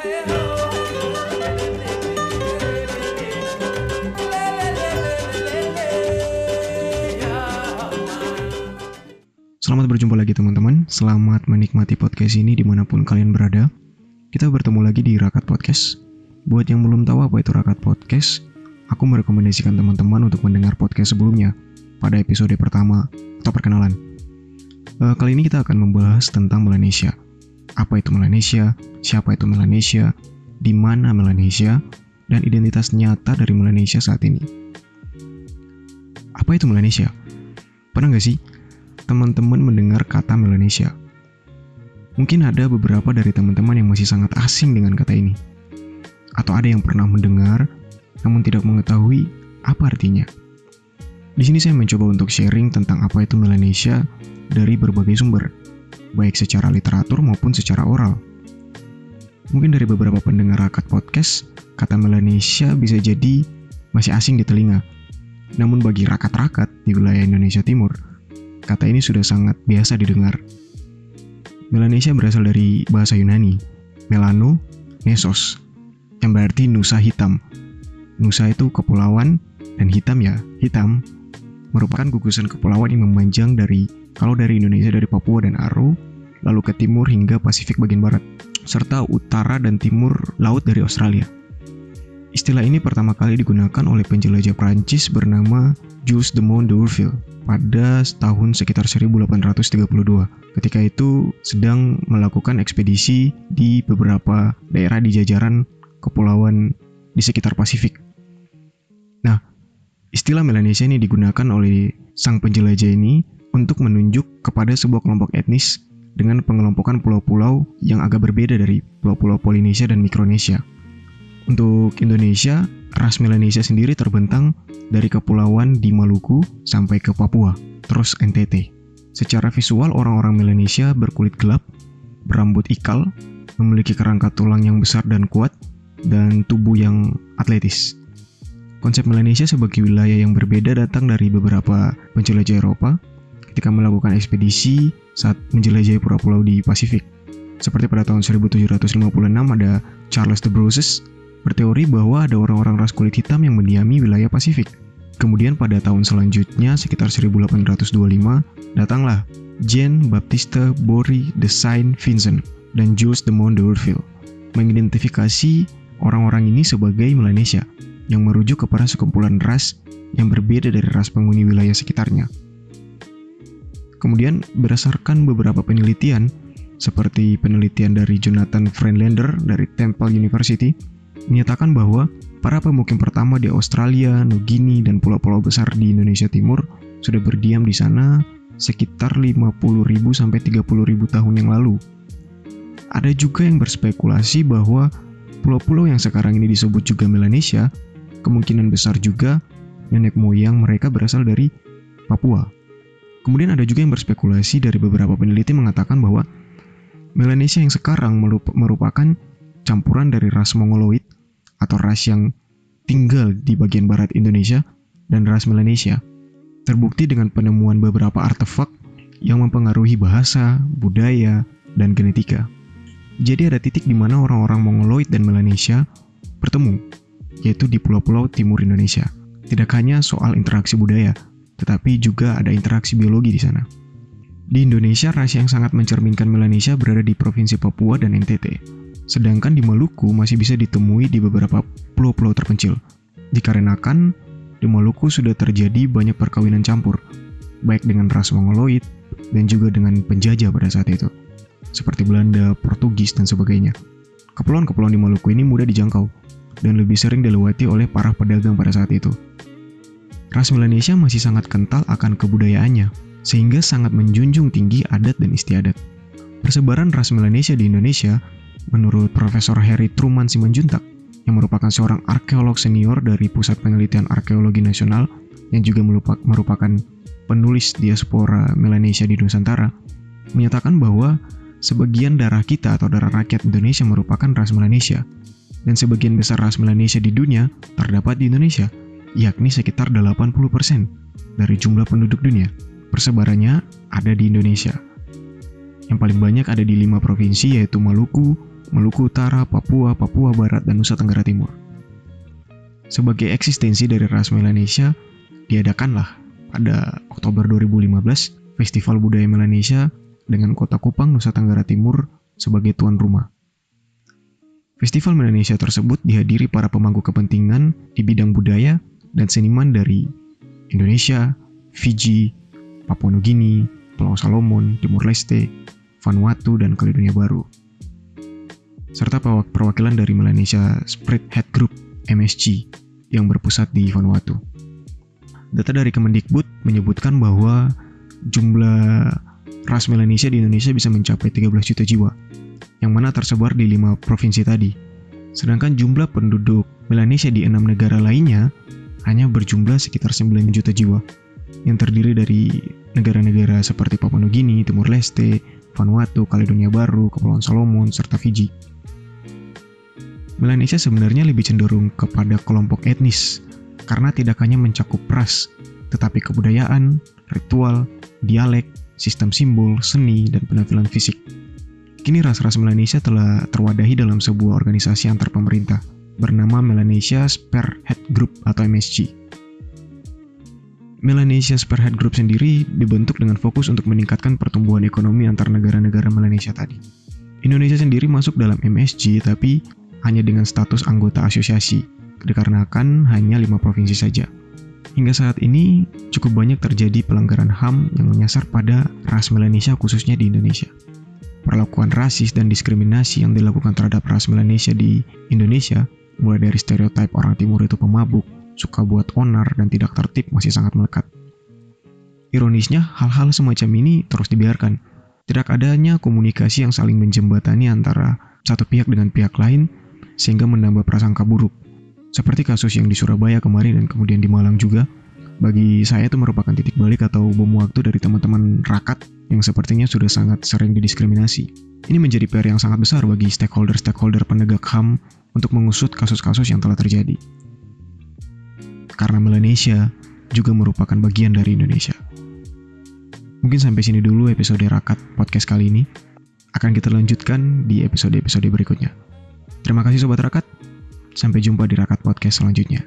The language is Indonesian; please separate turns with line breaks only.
Selamat berjumpa lagi teman-teman, selamat menikmati podcast ini di mana pun kalian berada. Kita bertemu lagi di Rakat Podcast. Buat yang belum tahu apa itu Rakat Podcast, aku merekomendasikan teman-teman untuk mendengar podcast sebelumnya pada episode pertama atau perkenalan. Uh, kali ini kita akan membahas tentang Melanesia. Apa itu Melanesia? Siapa itu Melanesia? Di mana Melanesia? Dan identitas nyata dari Melanesia saat ini. Apa itu Melanesia? Pernah nggak sih teman-teman mendengar kata Melanesia? Mungkin ada beberapa dari teman-teman yang masih sangat asing dengan kata ini. Atau ada yang pernah mendengar, namun tidak mengetahui apa artinya. Di sini saya mencoba untuk sharing tentang apa itu Melanesia dari berbagai sumber, baik secara literatur maupun secara oral. Mungkin dari beberapa pendengar rakat podcast, kata Melanesia bisa jadi masih asing di telinga. Namun bagi rakat-rakat di wilayah Indonesia Timur, Kata ini sudah sangat biasa didengar. Melanesia berasal dari bahasa Yunani, Melano, Nesos, yang berarti Nusa Hitam. Nusa itu kepulauan, dan hitam ya, hitam. Merupakan gugusan kepulauan yang memanjang dari, kalau dari Indonesia dari Papua dan Aro, lalu ke timur hingga Pasifik bagian barat, serta utara dan timur laut dari Australia. Istilah ini pertama kali digunakan oleh penjelajah Prancis bernama Jules de Mont d'Urville pada tahun sekitar 1832. Ketika itu sedang melakukan ekspedisi di beberapa daerah di jajaran kepulauan di sekitar Pasifik. Nah, istilah Melanesia ini digunakan oleh sang penjelajah ini untuk menunjuk kepada sebuah kelompok etnis dengan pengelompokan pulau-pulau yang agak berbeda dari pulau-pulau Polinesia dan Mikronesia. Untuk Indonesia, ras Melanesia sendiri terbentang dari kepulauan di Maluku sampai ke Papua, terus NTT. Secara visual, orang-orang Melanesia berkulit gelap, berambut ikal, memiliki kerangka tulang yang besar dan kuat, dan tubuh yang atletis. Konsep Melanesia sebagai wilayah yang berbeda datang dari beberapa penjelajah Eropa ketika melakukan ekspedisi saat menjelajahi pulau-pulau di Pasifik. Seperti pada tahun 1756 ada Charles de Bruces berteori bahwa ada orang-orang ras kulit hitam yang mendiami wilayah Pasifik. Kemudian pada tahun selanjutnya, sekitar 1825, datanglah Jean Baptiste Bory de Saint Vincent dan Jules de Mont d'Urville mengidentifikasi orang-orang ini sebagai Melanesia yang merujuk kepada sekumpulan ras yang berbeda dari ras penghuni wilayah sekitarnya. Kemudian berdasarkan beberapa penelitian, seperti penelitian dari Jonathan Friedlander dari Temple University, menyatakan bahwa para pemukim pertama di Australia, Nugini, dan pulau-pulau besar di Indonesia Timur sudah berdiam di sana sekitar 50.000 sampai 30.000 tahun yang lalu. Ada juga yang berspekulasi bahwa pulau-pulau yang sekarang ini disebut juga Melanesia, kemungkinan besar juga nenek moyang mereka berasal dari Papua. Kemudian ada juga yang berspekulasi dari beberapa peneliti mengatakan bahwa Melanesia yang sekarang merupakan campuran dari ras Mongoloid atau ras yang tinggal di bagian barat Indonesia dan ras Melanesia. Terbukti dengan penemuan beberapa artefak yang mempengaruhi bahasa, budaya, dan genetika. Jadi ada titik di mana orang-orang Mongoloid dan Melanesia bertemu, yaitu di pulau-pulau timur Indonesia. Tidak hanya soal interaksi budaya, tetapi juga ada interaksi biologi di sana. Di Indonesia, ras yang sangat mencerminkan Melanesia berada di Provinsi Papua dan NTT. Sedangkan di Maluku masih bisa ditemui di beberapa pulau-pulau terpencil. Dikarenakan di Maluku sudah terjadi banyak perkawinan campur, baik dengan ras Mongoloid dan juga dengan penjajah pada saat itu, seperti Belanda, Portugis, dan sebagainya. Kepulauan-kepulauan di Maluku ini mudah dijangkau dan lebih sering dilewati oleh para pedagang pada saat itu. Ras Melanesia masih sangat kental akan kebudayaannya, sehingga sangat menjunjung tinggi adat dan istiadat. Persebaran ras Melanesia di Indonesia Menurut Profesor Harry Truman Simanjuntak, yang merupakan seorang arkeolog senior dari Pusat Penelitian Arkeologi Nasional yang juga merupakan penulis diaspora Melanesia di Nusantara, menyatakan bahwa sebagian darah kita atau darah rakyat Indonesia merupakan ras Melanesia, dan sebagian besar ras Melanesia di dunia terdapat di Indonesia, yakni sekitar 80% dari jumlah penduduk dunia. Persebarannya ada di Indonesia. Yang paling banyak ada di lima provinsi yaitu Maluku, Maluku Utara, Papua, Papua Barat, dan Nusa Tenggara Timur. Sebagai eksistensi dari ras Melanesia, diadakanlah pada Oktober 2015 Festival Budaya Melanesia dengan kota Kupang, Nusa Tenggara Timur sebagai tuan rumah. Festival Melanesia tersebut dihadiri para pemangku kepentingan di bidang budaya dan seniman dari Indonesia, Fiji, Papua Nugini, Pulau Salomon, Timur Leste, Vanuatu, dan Kaledonia Baru. Serta perwakilan dari Melanesia Spread Head Group MSG yang berpusat di Vanuatu. Data dari Kemendikbud menyebutkan bahwa jumlah ras Melanesia di Indonesia bisa mencapai 13 juta jiwa, yang mana tersebar di lima provinsi tadi. Sedangkan jumlah penduduk Melanesia di enam negara lainnya hanya berjumlah sekitar 9 juta jiwa, yang terdiri dari negara-negara seperti Papua Nugini, Timur Leste, Vanuatu, Kaledonia Baru, Kepulauan Solomon, serta Fiji. Melanesia sebenarnya lebih cenderung kepada kelompok etnis karena tidak hanya mencakup ras, tetapi kebudayaan, ritual, dialek, sistem simbol, seni, dan penampilan fisik. Kini ras-ras Melanesia telah terwadahi dalam sebuah organisasi antar pemerintah bernama Melanesia Spearhead Group atau MSG. Melanesia Spearhead Group sendiri dibentuk dengan fokus untuk meningkatkan pertumbuhan ekonomi antar negara-negara Melanesia tadi. Indonesia sendiri masuk dalam MSG tapi hanya dengan status anggota asosiasi, dikarenakan hanya lima provinsi saja. Hingga saat ini, cukup banyak terjadi pelanggaran HAM yang menyasar pada ras Melanesia khususnya di Indonesia. Perlakuan rasis dan diskriminasi yang dilakukan terhadap ras Melanesia di Indonesia, mulai dari stereotip orang timur itu pemabuk, suka buat onar, dan tidak tertib masih sangat melekat. Ironisnya, hal-hal semacam ini terus dibiarkan. Tidak adanya komunikasi yang saling menjembatani antara satu pihak dengan pihak lain, sehingga menambah prasangka buruk. Seperti kasus yang di Surabaya kemarin dan kemudian di Malang juga, bagi saya itu merupakan titik balik atau bom waktu dari teman-teman rakat yang sepertinya sudah sangat sering didiskriminasi. Ini menjadi PR yang sangat besar bagi stakeholder-stakeholder penegak HAM untuk mengusut kasus-kasus yang telah terjadi karena Melanesia juga merupakan bagian dari Indonesia. Mungkin sampai sini dulu episode Rakat podcast kali ini. Akan kita lanjutkan di episode-episode berikutnya. Terima kasih Sobat Rakat. Sampai jumpa di Rakat Podcast selanjutnya.